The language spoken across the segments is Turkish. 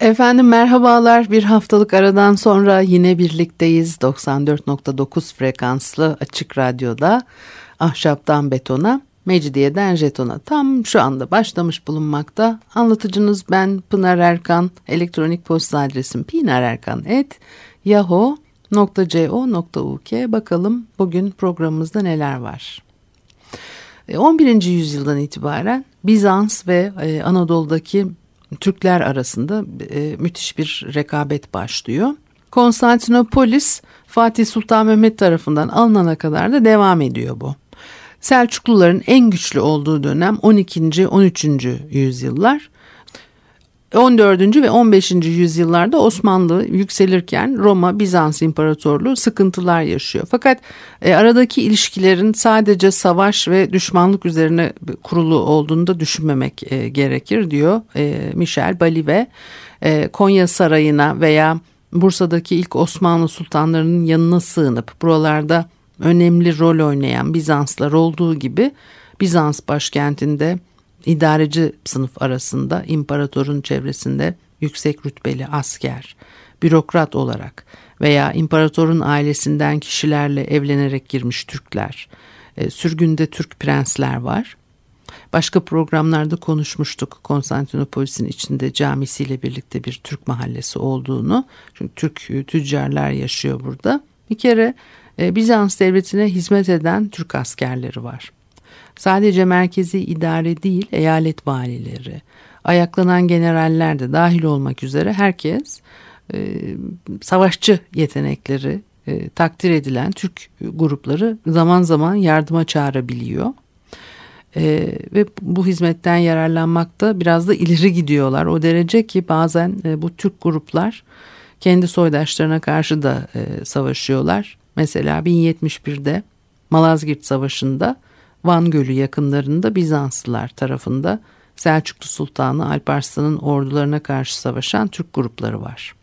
Efendim merhabalar. Bir haftalık aradan sonra yine birlikteyiz. 94.9 frekanslı açık radyoda ahşaptan betona, mecidiyeden jetona tam şu anda başlamış bulunmakta. Anlatıcınız ben Pınar Erkan. Elektronik posta adresim pinarerkan.yahoo.co.uk Bakalım bugün programımızda neler var. 11. E, yüzyıldan itibaren Bizans ve e, Anadolu'daki Türkler arasında e, müthiş bir rekabet başlıyor. Konstantinopolis Fatih Sultan Mehmet tarafından alınana kadar da devam ediyor bu. Selçukluların en güçlü olduğu dönem 12. 13. yüzyıllar. 14. ve 15. yüzyıllarda Osmanlı yükselirken Roma Bizans İmparatorluğu sıkıntılar yaşıyor. Fakat e, aradaki ilişkilerin sadece savaş ve düşmanlık üzerine kurulu olduğunu da düşünmemek e, gerekir diyor e, Michel Balive. E, Konya Sarayı'na veya Bursa'daki ilk Osmanlı sultanlarının yanına sığınıp buralarda önemli rol oynayan Bizanslar olduğu gibi Bizans başkentinde idareci sınıf arasında imparatorun çevresinde yüksek rütbeli asker, bürokrat olarak veya imparatorun ailesinden kişilerle evlenerek girmiş Türkler, e, sürgünde Türk prensler var. Başka programlarda konuşmuştuk Konstantinopolis'in içinde camisiyle birlikte bir Türk mahallesi olduğunu. Çünkü Türk e, tüccarlar yaşıyor burada. Bir kere e, Bizans devletine hizmet eden Türk askerleri var. Sadece merkezi idare değil eyalet valileri, ayaklanan generaller de dahil olmak üzere herkes e, savaşçı yetenekleri e, takdir edilen Türk grupları zaman zaman yardıma çağırabiliyor. E, ve bu hizmetten yararlanmakta biraz da ileri gidiyorlar. O derece ki bazen e, bu Türk gruplar kendi soydaşlarına karşı da e, savaşıyorlar. Mesela 1071'de Malazgirt Savaşı'nda Van Gölü yakınlarında Bizanslılar tarafında Selçuklu Sultanı Alparslan'ın ordularına karşı savaşan Türk grupları var.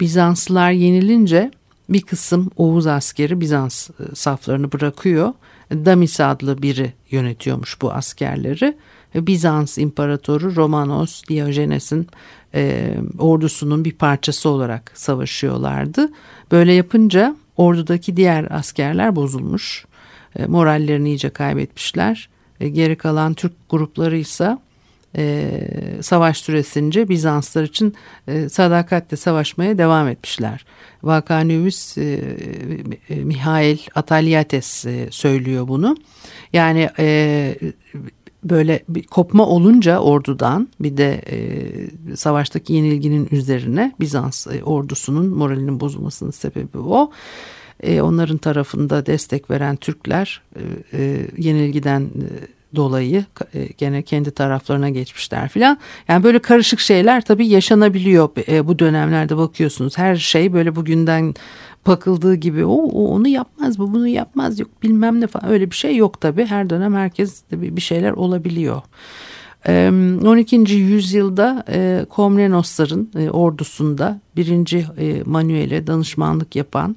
Bizanslılar yenilince bir kısım Oğuz askeri Bizans e, saflarını bırakıyor. Damis adlı biri yönetiyormuş bu askerleri. Bizans İmparatoru Romanos Diogenes'in e, ordusunun bir parçası olarak savaşıyorlardı. Böyle yapınca ordudaki diğer askerler bozulmuş. E, morallerini iyice kaybetmişler. E, geri kalan Türk grupları ise e, savaş süresince Bizanslar için sadakatle savaşmaya devam etmişler. Vakanüvis e, Mihail Atalyates e, söylüyor bunu. Yani böyle bir kopma olunca ordudan bir de savaştaki yenilginin üzerine Bizans ordusunun moralinin bozulmasının sebebi o e, onların tarafında destek veren Türkler e, e, yenilgiden e, dolayı e, gene kendi taraflarına geçmişler filan. Yani böyle karışık şeyler tabii yaşanabiliyor e, bu dönemlerde bakıyorsunuz. Her şey böyle bugünden bakıldığı gibi o, o onu yapmaz bu bunu yapmaz yok bilmem ne falan öyle bir şey yok tabii. Her dönem herkes bir şeyler olabiliyor. 12. yüzyılda Komnenosların ordusunda birinci Manuel'e danışmanlık yapan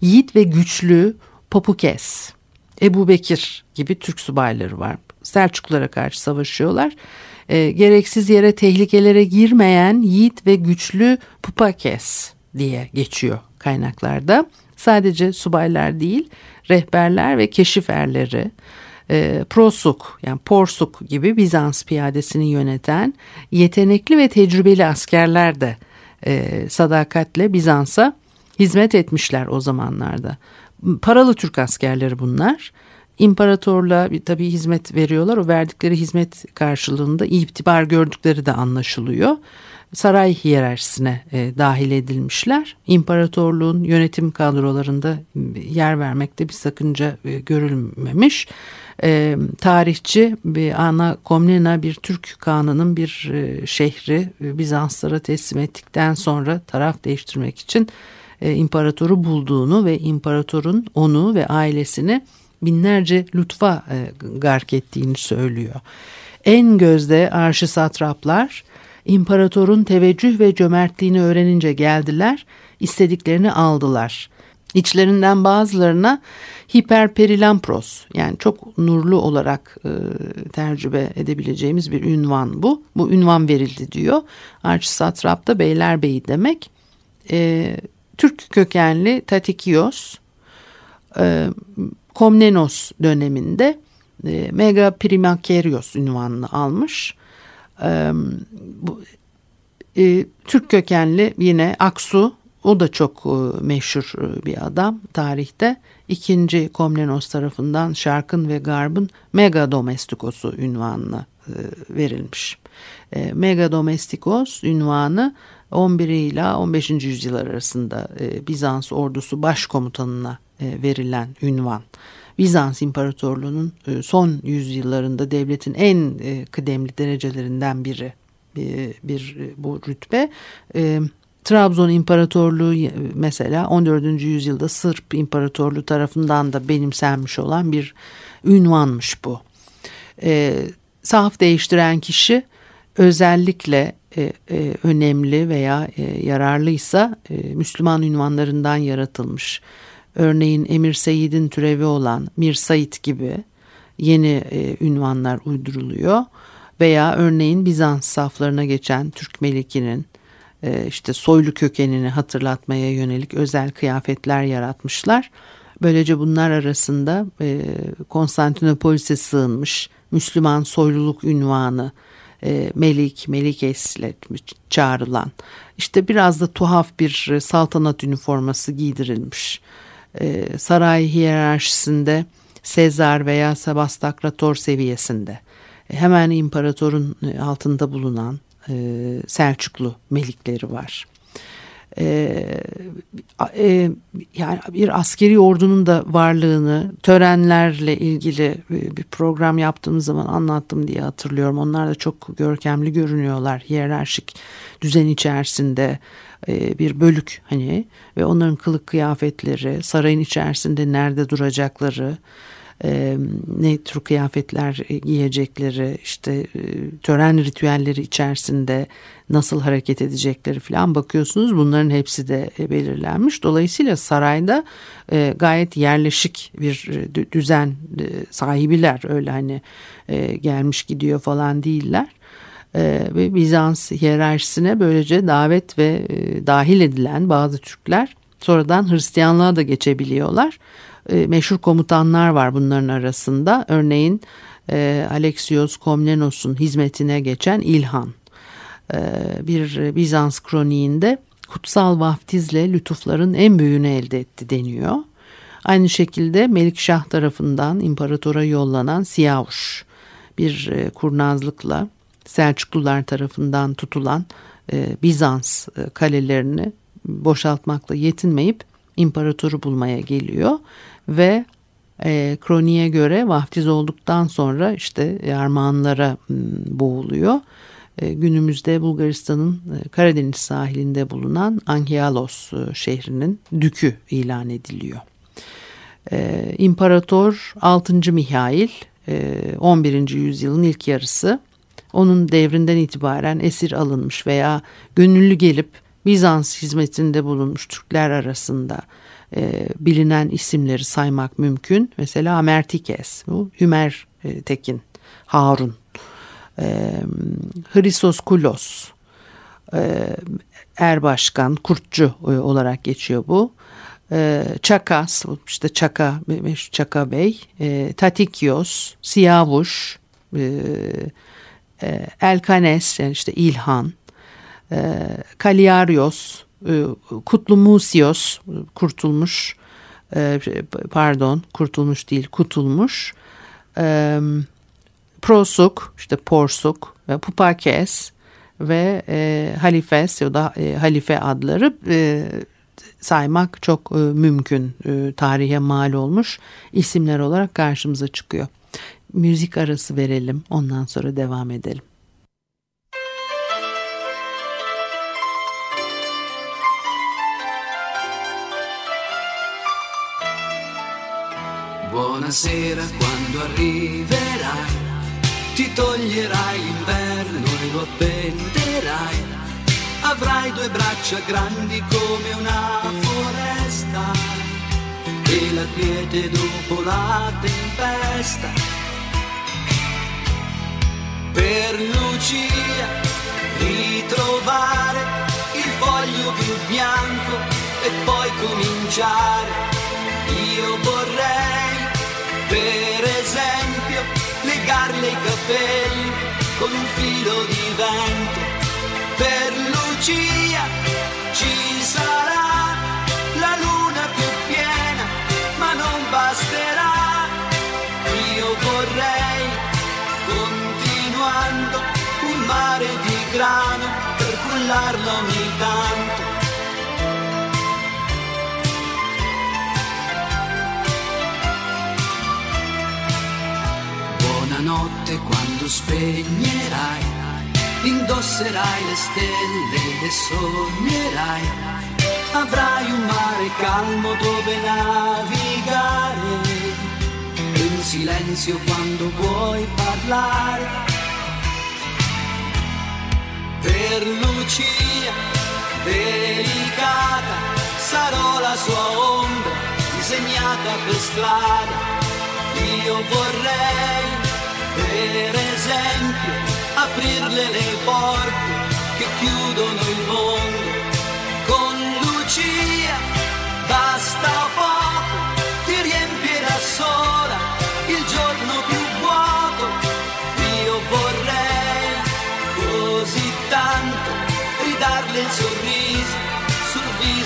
yiğit ve güçlü Popukes, Ebu Bekir gibi Türk subayları var. Selçuklulara karşı savaşıyorlar. E, gereksiz yere tehlikelere girmeyen yiğit ve güçlü Pupakes diye geçiyor kaynaklarda. Sadece subaylar değil, rehberler ve keşif erleri, e, prosuk yani porsuk gibi Bizans piyadesini yöneten yetenekli ve tecrübeli askerler de e, sadakatle Bizans'a hizmet etmişler o zamanlarda. Paralı Türk askerleri bunlar. İmparatorluğa tabii hizmet veriyorlar. O verdikleri hizmet karşılığında itibar gördükleri de anlaşılıyor. Saray hiyerarşisine e, dahil edilmişler. İmparatorluğun yönetim kadrolarında yer vermekte bir sakınca e, görülmemiş. E, tarihçi bir Ana Komnena bir Türk kanının bir e, şehri e, Bizanslara teslim ettikten sonra taraf değiştirmek için e, imparatoru bulduğunu ve imparatorun onu ve ailesini binlerce lütfa e, gark ettiğini söylüyor. En gözde arşı satraplar imparatorun teveccüh ve cömertliğini öğrenince geldiler, istediklerini aldılar. İçlerinden bazılarına hiperperilampros yani çok nurlu olarak e, tercübe edebileceğimiz bir ünvan bu. Bu ünvan verildi diyor. Arçsatrap da beylerbeyi demek. E, Türk kökenli Tatikios e, Komnenos döneminde e, Mega Primakerios ünvanını almış. E, bu, e, Türk kökenli yine Aksu o da çok e, meşhur e, bir adam tarihte. İkinci Komnenos tarafından Şarkın ve Garb'ın Mega Domestikosu ünvanına e, verilmiş. Mega Domestikos ünvanı 11 ile 15. yüzyıl arasında Bizans ordusu başkomutanına verilen ünvan. Bizans İmparatorluğu'nun son yüzyıllarında devletin en kıdemli derecelerinden biri bir, bir bu rütbe. Trabzon İmparatorluğu mesela 14. yüzyılda Sırp İmparatorluğu tarafından da benimsenmiş olan bir ünvanmış bu. E, saf değiştiren kişi özellikle e, e, önemli veya e, yararlıysa e, Müslüman ünvanlarından yaratılmış. Örneğin Emir Seyit'in türevi olan Mir Said gibi yeni e, ünvanlar uyduruluyor. Veya örneğin Bizans saflarına geçen Türk Meliki'nin e, işte soylu kökenini hatırlatmaya yönelik özel kıyafetler yaratmışlar. Böylece bunlar arasında e, Konstantinopolis'e sığınmış Müslüman soyluluk ünvanı e, Melik, Melikes ile çağrılan işte biraz da tuhaf bir saltanat üniforması giydirilmiş. Saray hiyerarşisinde Sezar veya Sebastakrator seviyesinde hemen imparatorun altında bulunan e, Selçuklu melikleri var. E, e, yani bir askeri ordunun da varlığını törenlerle ilgili bir program yaptığımız zaman anlattım diye hatırlıyorum. Onlar da çok görkemli görünüyorlar hiyerarşik düzen içerisinde e, bir bölük hani ve onların kılık kıyafetleri sarayın içerisinde nerede duracakları e, ne tür kıyafetler giyecekleri işte e, tören ritüelleri içerisinde nasıl hareket edecekleri falan bakıyorsunuz. Bunların hepsi de belirlenmiş. Dolayısıyla sarayda gayet yerleşik bir düzen sahibiler öyle hani gelmiş gidiyor falan değiller ve Bizans hiyerarşisine böylece davet ve e, dahil edilen bazı Türkler sonradan Hristiyanlığa da geçebiliyorlar e, meşhur komutanlar var bunların arasında. Örneğin e, Alexios Komnenos'un hizmetine geçen İlhan. E, bir Bizans kroniğinde kutsal vaftizle lütufların en büyüğünü elde etti deniyor. Aynı şekilde Melikşah tarafından imparatora yollanan Siyavuş bir e, kurnazlıkla Selçuklular tarafından tutulan e, Bizans e, kalelerini boşaltmakla yetinmeyip imparatoru bulmaya geliyor ve e, kroniğe göre vaftiz olduktan sonra işte armağanlara boğuluyor. E, günümüzde Bulgaristan'ın e, Karadeniz sahilinde bulunan Anghialos e, şehrinin dükü ilan ediliyor. E, İmparator 6. Mihail e, 11. yüzyılın ilk yarısı onun devrinden itibaren esir alınmış veya gönüllü gelip Bizans hizmetinde bulunmuş Türkler arasında e, bilinen isimleri saymak mümkün. Mesela Amertikes, bu Hümer e, Tekin, Harun, e, Hrisos Kulos, e, Erbaşkan, Kurtçu e, olarak geçiyor bu. E, Çakas, işte Çaka, Çaka Bey, e, Tatikios, Siyavuş, e, e, Elkanes, yani işte İlhan, e, Kaliarios, e, Kutlu Musios kurtulmuş e, pardon kurtulmuş değil kutulmuş e, Prosuk işte Porsuk ve Pupakes ve Halifes ya da Halife adları saymak çok mümkün tarihe mal olmuş isimler olarak karşımıza çıkıyor. müzik arası verelim. Ondan sonra devam edelim. Buonasera quando arriverai, ti toglierai l'inverno e lo appenderai. Avrai due braccia grandi come una foresta e la quiete dopo la tempesta per Lucia ritrovare il foglio più bianco e poi cominciare. Per cullarlo ogni tanto. Buonanotte quando spegnerai, indosserai le stelle e sognerai. Avrai un mare calmo dove navigare un silenzio quando vuoi parlare. Per Lucia, delicata, sarò la sua ombra disegnata per strada. Io vorrei, per esempio, aprirle le porte che chiudono il mondo.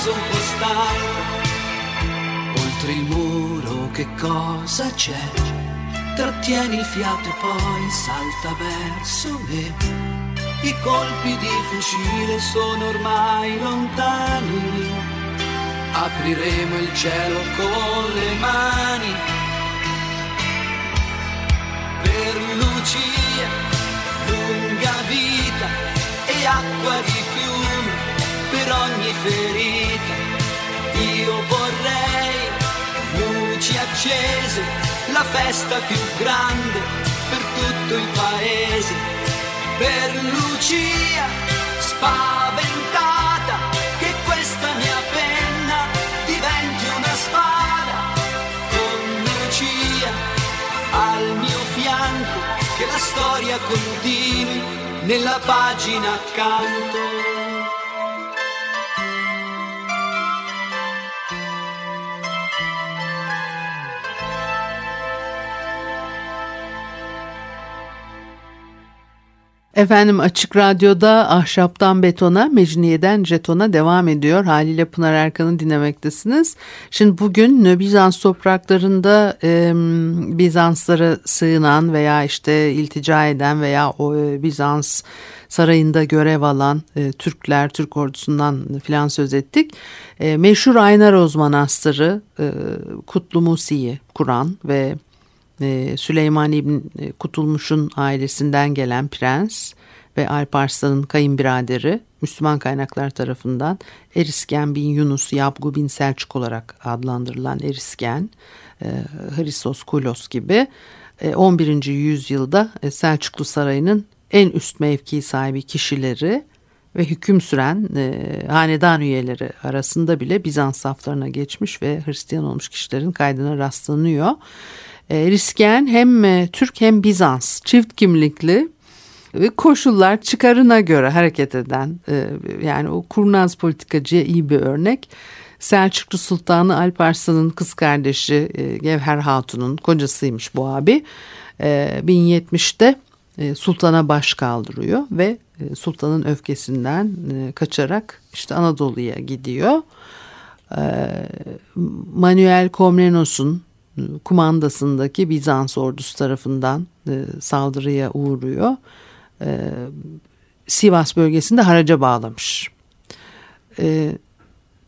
Un po' stanco. Oltre il muro che cosa c'è? Trattieni il fiato e poi salta verso me. I colpi di fucile sono ormai lontani. Apriremo il cielo con le mani. Per Lucia, lunga vita e acqua di per ogni ferita. Io vorrei luci accese, la festa più grande per tutto il paese. Per Lucia, spaventata, che questa mia penna diventi una spada. Con Lucia al mio fianco, che la storia continui nella pagina accanto. Efendim Açık Radyo'da Ahşaptan Betona, Mecniye'den Jeton'a devam ediyor. Haliyle Pınar Erkan'ı dinlemektesiniz. Şimdi bugün Bizans topraklarında e, Bizanslara sığınan veya işte iltica eden veya o e, Bizans sarayında görev alan e, Türkler, Türk ordusundan filan söz ettik. E, meşhur Aynaroz Manastırı, e, Kutlu Musi'yi kuran ve Süleyman İbn Kutulmuş'un ailesinden gelen prens ve Alparslan'ın kayınbiraderi Müslüman kaynaklar tarafından Erisken bin Yunus Yabgu bin Selçuk olarak adlandırılan Erisken, e, Hristos Kulos gibi 11. yüzyılda Selçuklu Sarayı'nın en üst mevki sahibi kişileri ve hüküm süren e, hanedan üyeleri arasında bile Bizans saflarına geçmiş ve Hristiyan olmuş kişilerin kaydına rastlanıyor. E, Risken hem e, Türk hem Bizans çift kimlikli ve koşullar çıkarına göre hareket eden e, yani o kurnaz politikacıya iyi bir örnek. Selçuklu Sultanı Alparslan'ın kız kardeşi Gevher Hatun'un kocasıymış bu abi. 1070'te sultana baş kaldırıyor ve sultanın öfkesinden kaçarak işte Anadolu'ya gidiyor. Manuel Komnenos'un kumandasındaki Bizans ordusu tarafından e, saldırıya uğruyor. E, Sivas bölgesinde haraca bağlamış. E,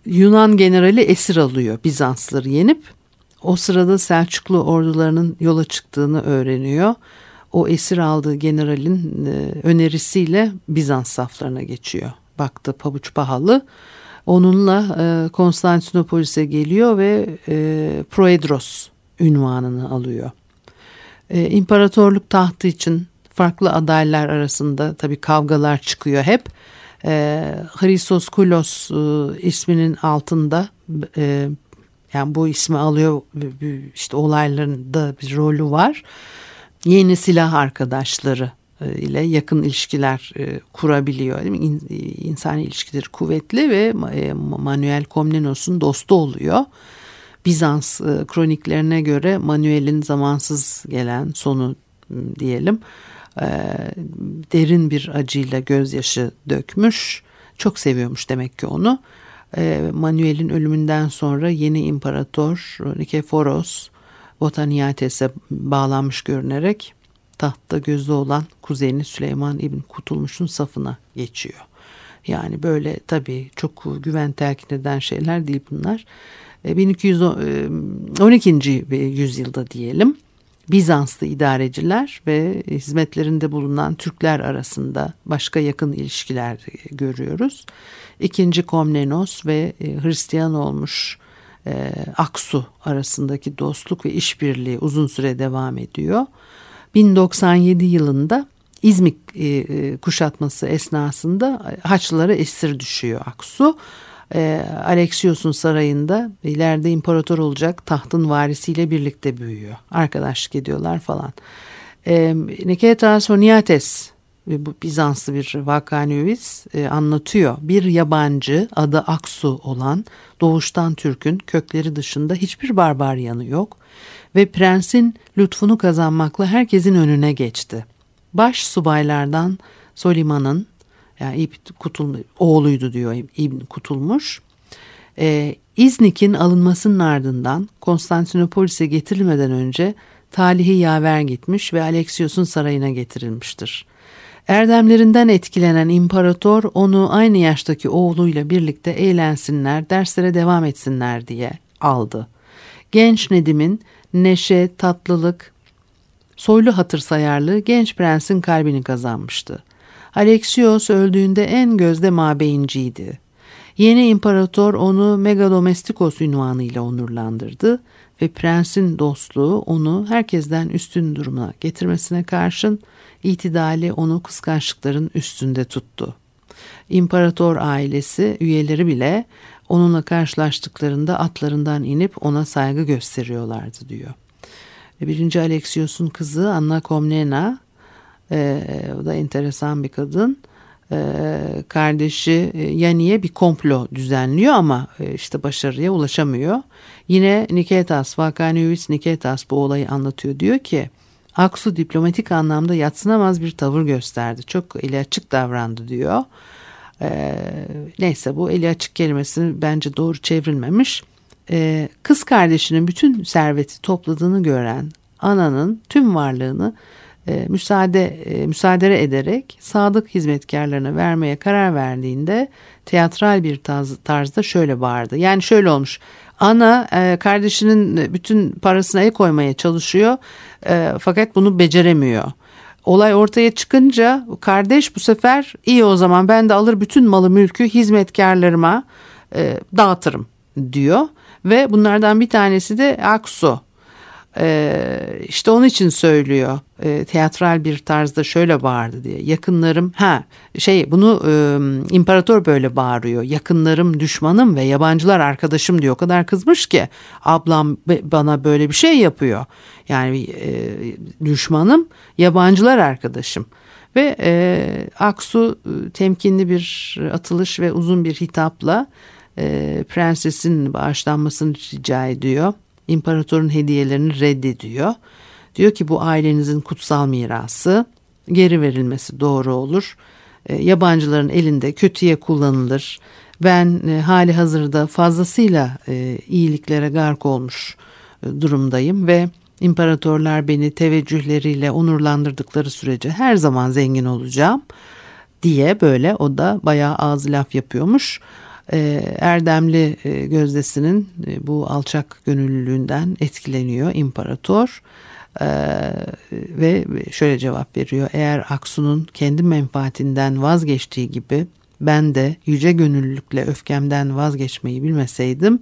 Yunan generali esir alıyor Bizansları yenip. O sırada Selçuklu ordularının yola çıktığını öğreniyor. O esir aldığı generalin önerisiyle Bizans saflarına geçiyor. Baktı pabuç pahalı. Onunla Konstantinopolis'e geliyor ve Proedros ünvanını alıyor. E, imparatorluk tahtı için farklı adaylar arasında tabii kavgalar çıkıyor hep. E, Hrisos Kulos e, isminin altında e, yani bu ismi alıyor işte olaylarında bir rolü var. Yeni silah arkadaşları e, ile yakın ilişkiler kurabiliyor. Değil mi? İnsani ilişkileri kuvvetli ve Manuel Komnenos'un dostu oluyor. Bizans kroniklerine göre Manuel'in zamansız gelen sonu diyelim derin bir acıyla gözyaşı dökmüş. Çok seviyormuş demek ki onu. Manuel'in ölümünden sonra yeni imparator Nikeforos Botaniates'e bağlanmış görünerek tahtta gözü olan kuzeni Süleyman İbn Kutulmuş'un safına geçiyor. Yani böyle tabii çok güven telkin eden şeyler değil bunlar. 1212. E, yüzyılda diyelim Bizanslı idareciler ve hizmetlerinde bulunan Türkler arasında başka yakın ilişkiler görüyoruz. İkinci Komnenos ve e, Hristiyan olmuş e, Aksu arasındaki dostluk ve işbirliği uzun süre devam ediyor. 1097 yılında İzmit e, e, kuşatması esnasında Haçlılara esir düşüyor Aksu. E, Alexios'un sarayında ileride imparator olacak tahtın varisiyle birlikte büyüyor. Arkadaşlık ediyorlar falan. E, Niketas Honiates bu Bizanslı bir vakanüvis e, anlatıyor. Bir yabancı adı Aksu olan doğuştan Türk'ün kökleri dışında hiçbir barbar yanı yok ve prensin lütfunu kazanmakla herkesin önüne geçti. Baş subaylardan Soliman'ın yani İbn Kutul oğluydu diyor İbn Kutulmuş. Ee, İznik'in alınmasının ardından Konstantinopolis'e getirilmeden önce talihi yaver gitmiş ve Alexios'un sarayına getirilmiştir. Erdemlerinden etkilenen imparator onu aynı yaştaki oğluyla birlikte eğlensinler, derslere devam etsinler diye aldı. Genç Nedim'in neşe, tatlılık, soylu hatır sayarlığı genç prensin kalbini kazanmıştı. Alexios öldüğünde en gözde mabeyinciydi. Yeni imparator onu Megadomestikos ünvanıyla onurlandırdı ve prensin dostluğu onu herkesten üstün duruma getirmesine karşın itidali onu kıskançlıkların üstünde tuttu. İmparator ailesi üyeleri bile onunla karşılaştıklarında atlarından inip ona saygı gösteriyorlardı diyor. Birinci Alexios'un kızı Anna Komnena, e, o da enteresan bir kadın. E, kardeşi e, Yani'ye bir komplo düzenliyor ama e, işte başarıya ulaşamıyor. Yine Niketas, Vakanius Niketas bu olayı anlatıyor. Diyor ki Aksu diplomatik anlamda yatsınamaz bir tavır gösterdi. Çok eli açık davrandı diyor. Ee, neyse bu eli açık kelimesi bence doğru çevrilmemiş. Ee, kız kardeşinin bütün serveti topladığını gören ananın tüm varlığını e, müsaade e, müsaade ederek sadık hizmetkarlarına vermeye karar verdiğinde teatral bir tarz, tarzda şöyle bağırdı. Yani şöyle olmuş. Ana e, kardeşinin bütün parasına el koymaya çalışıyor e, fakat bunu beceremiyor. Olay ortaya çıkınca kardeş bu sefer iyi o zaman ben de alır bütün malı mülkü hizmetkarlarıma e, dağıtırım diyor. Ve bunlardan bir tanesi de Aksu. Ee, işte onun için söylüyor. E, teatral bir tarzda şöyle bağırdı diye. Yakınlarım ha şey bunu e, imparator böyle bağırıyor. Yakınlarım düşmanım ve yabancılar arkadaşım diyor. O kadar kızmış ki ablam bana böyle bir şey yapıyor. Yani e, düşmanım yabancılar arkadaşım. Ve e, Aksu e, temkinli bir atılış ve uzun bir hitapla e, prensesin bağışlanmasını rica ediyor imparatorun hediyelerini reddediyor. Diyor ki bu ailenizin kutsal mirası geri verilmesi doğru olur. E, yabancıların elinde kötüye kullanılır. Ben e, hali hazırda fazlasıyla e, iyiliklere gark olmuş e, durumdayım ve imparatorlar beni teveccühleriyle onurlandırdıkları sürece her zaman zengin olacağım diye böyle o da bayağı ağzı laf yapıyormuş. Ee, erdemli e, gözdesinin e, bu alçak gönüllülüğünden etkileniyor imparator. Ee, ve şöyle cevap veriyor. Eğer Aksu'nun kendi menfaatinden vazgeçtiği gibi ben de yüce gönüllülükle öfkemden vazgeçmeyi bilmeseydim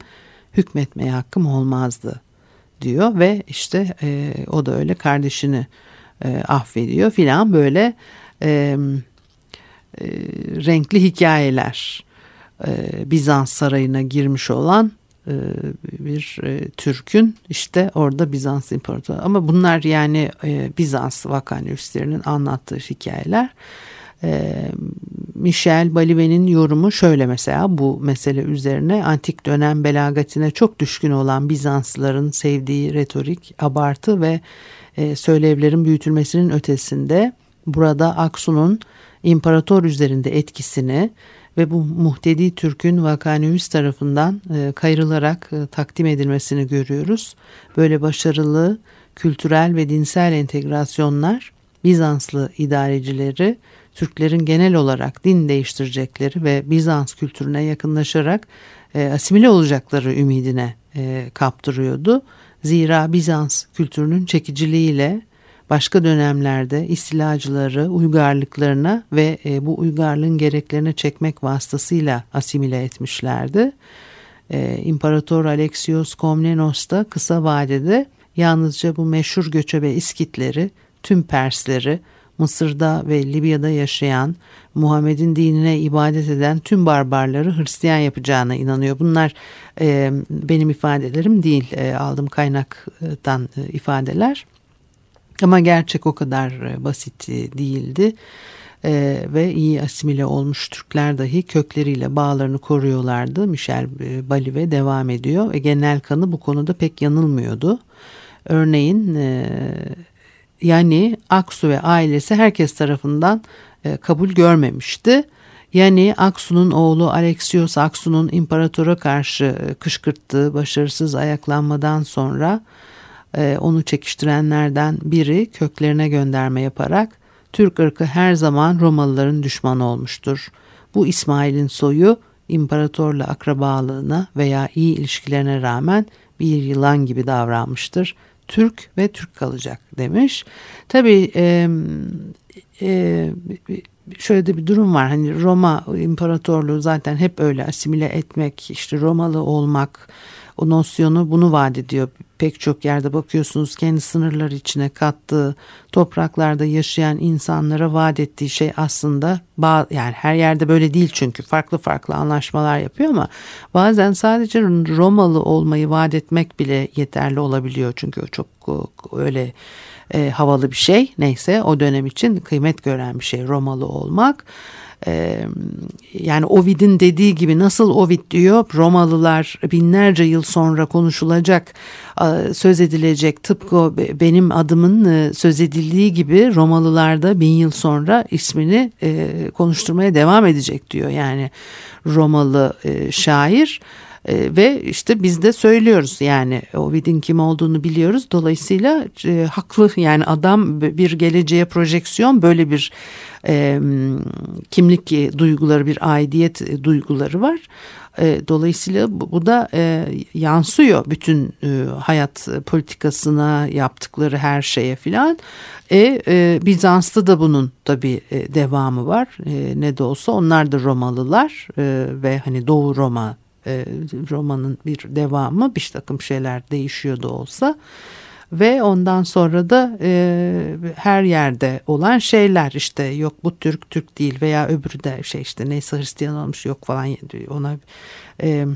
hükmetmeye hakkım olmazdı diyor. Ve işte e, o da öyle kardeşini e, affediyor filan. Böyle e, e, renkli hikayeler. E, Bizans sarayına girmiş olan e, bir e, Türk'ün işte orada Bizans İmparatoru ama bunlar yani Bizans vakanüslerinin anlattığı hikayeler. Michel Balive'nin yorumu şöyle mesela bu mesele üzerine antik dönem belagatine çok düşkün olan Bizanslıların sevdiği retorik, abartı ve söylevlerin büyütülmesinin ötesinde burada Aksu'nun imparator üzerinde etkisini ve bu muhtedi Türk'ün Vakanüvis tarafından e, kayrılarak e, takdim edilmesini görüyoruz. Böyle başarılı kültürel ve dinsel entegrasyonlar Bizanslı idarecileri Türklerin genel olarak din değiştirecekleri ve Bizans kültürüne yakınlaşarak e, asimile olacakları ümidine e, kaptırıyordu. Zira Bizans kültürünün çekiciliğiyle başka dönemlerde istilacıları uygarlıklarına ve e, bu uygarlığın gereklerine çekmek vasıtasıyla asimile etmişlerdi. E, İmparator Alexios Komnenos da kısa vadede yalnızca bu meşhur göçebe İskitleri, tüm Persleri, Mısır'da ve Libya'da yaşayan, Muhammed'in dinine ibadet eden tüm barbarları Hristiyan yapacağına inanıyor. Bunlar e, benim ifadelerim değil, e, aldığım kaynaktan e, ifadeler. Ama gerçek o kadar e, basit e, değildi. Ee, ve iyi asimile olmuş Türkler dahi kökleriyle bağlarını koruyorlardı. Michel e, Balive devam ediyor ve genel kanı bu konuda pek yanılmıyordu. Örneğin e, yani Aksu ve ailesi herkes tarafından e, kabul görmemişti. Yani Aksu'nun oğlu Alexios Aksu'nun imparatora karşı e, kışkırttığı başarısız ayaklanmadan sonra e, onu çekiştirenlerden biri köklerine gönderme yaparak Türk ırkı her zaman Romalıların düşmanı olmuştur. Bu İsmail'in soyu imparatorla akrabalığına veya iyi ilişkilerine rağmen bir yılan gibi davranmıştır. Türk ve Türk kalacak demiş. Tabii e, e, şöyle de bir durum var. Hani Roma İmparatorluğu zaten hep öyle asimile etmek, işte Romalı olmak, o nosyonu bunu vaat ediyor. Pek çok yerde bakıyorsunuz kendi sınırları içine kattığı topraklarda yaşayan insanlara vaat ettiği şey aslında yani her yerde böyle değil çünkü. Farklı farklı anlaşmalar yapıyor ama bazen sadece Romalı olmayı vaat etmek bile yeterli olabiliyor. Çünkü o çok öyle e, havalı bir şey. Neyse o dönem için kıymet gören bir şey Romalı olmak yani Ovid'in dediği gibi nasıl Ovid diyor Romalılar binlerce yıl sonra konuşulacak söz edilecek tıpkı benim adımın söz edildiği gibi Romalılar da bin yıl sonra ismini konuşturmaya devam edecek diyor yani Romalı şair. E, ve işte biz de söylüyoruz yani Ovid'in kim olduğunu biliyoruz. Dolayısıyla e, haklı yani adam bir geleceğe projeksiyon böyle bir e, kimlik duyguları bir aidiyet duyguları var. E, dolayısıyla bu, bu da e, yansıyor bütün e, hayat politikasına yaptıkları her şeye filan. E, e, Bizans'ta da bunun tabi e, devamı var. E, ne de olsa onlar da Romalılar e, ve hani Doğu Roma e, romanın bir devamı bir takım şeyler değişiyor da olsa ve ondan sonra da e, her yerde olan şeyler işte yok bu Türk Türk değil veya öbürü de şey işte neyse Hristiyan olmuş yok falan ona e,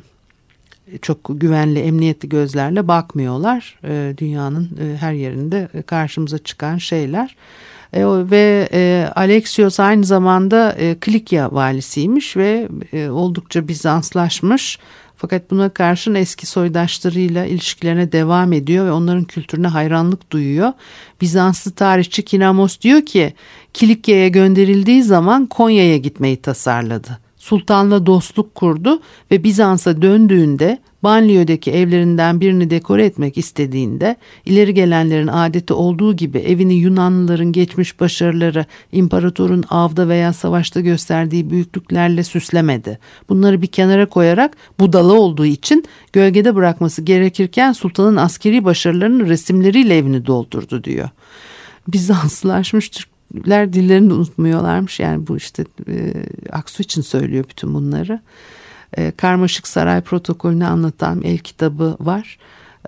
çok güvenli emniyetli gözlerle bakmıyorlar e, dünyanın e, her yerinde karşımıza çıkan şeyler. E, ve e, Alexios aynı zamanda e, Klikya valisiymiş ve e, oldukça Bizanslaşmış. Fakat buna karşın eski soydaşlarıyla ilişkilerine devam ediyor ve onların kültürüne hayranlık duyuyor. Bizanslı tarihçi Kinamos diyor ki Kilikya'ya gönderildiği zaman Konya'ya gitmeyi tasarladı. Sultanla dostluk kurdu ve Bizans'a döndüğünde banliyödeki evlerinden birini dekore etmek istediğinde ileri gelenlerin adeti olduğu gibi evini Yunanlıların geçmiş başarıları imparatorun avda veya savaşta gösterdiği büyüklüklerle süslemedi. Bunları bir kenara koyarak budalı olduğu için gölgede bırakması gerekirken sultanın askeri başarılarının resimleriyle evini doldurdu diyor. Bizanslaşmış Türkler dillerini unutmuyorlarmış yani bu işte e, Aksu için söylüyor bütün bunları e, karmaşık saray protokolünü anlatan el kitabı var.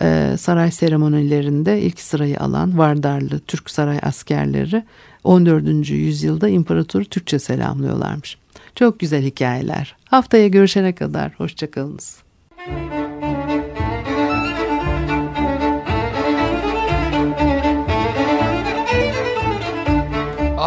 e, saray seremonilerinde ilk sırayı alan Vardarlı Türk saray askerleri 14. yüzyılda imparatoru Türkçe selamlıyorlarmış. Çok güzel hikayeler. Haftaya görüşene kadar hoşçakalınız.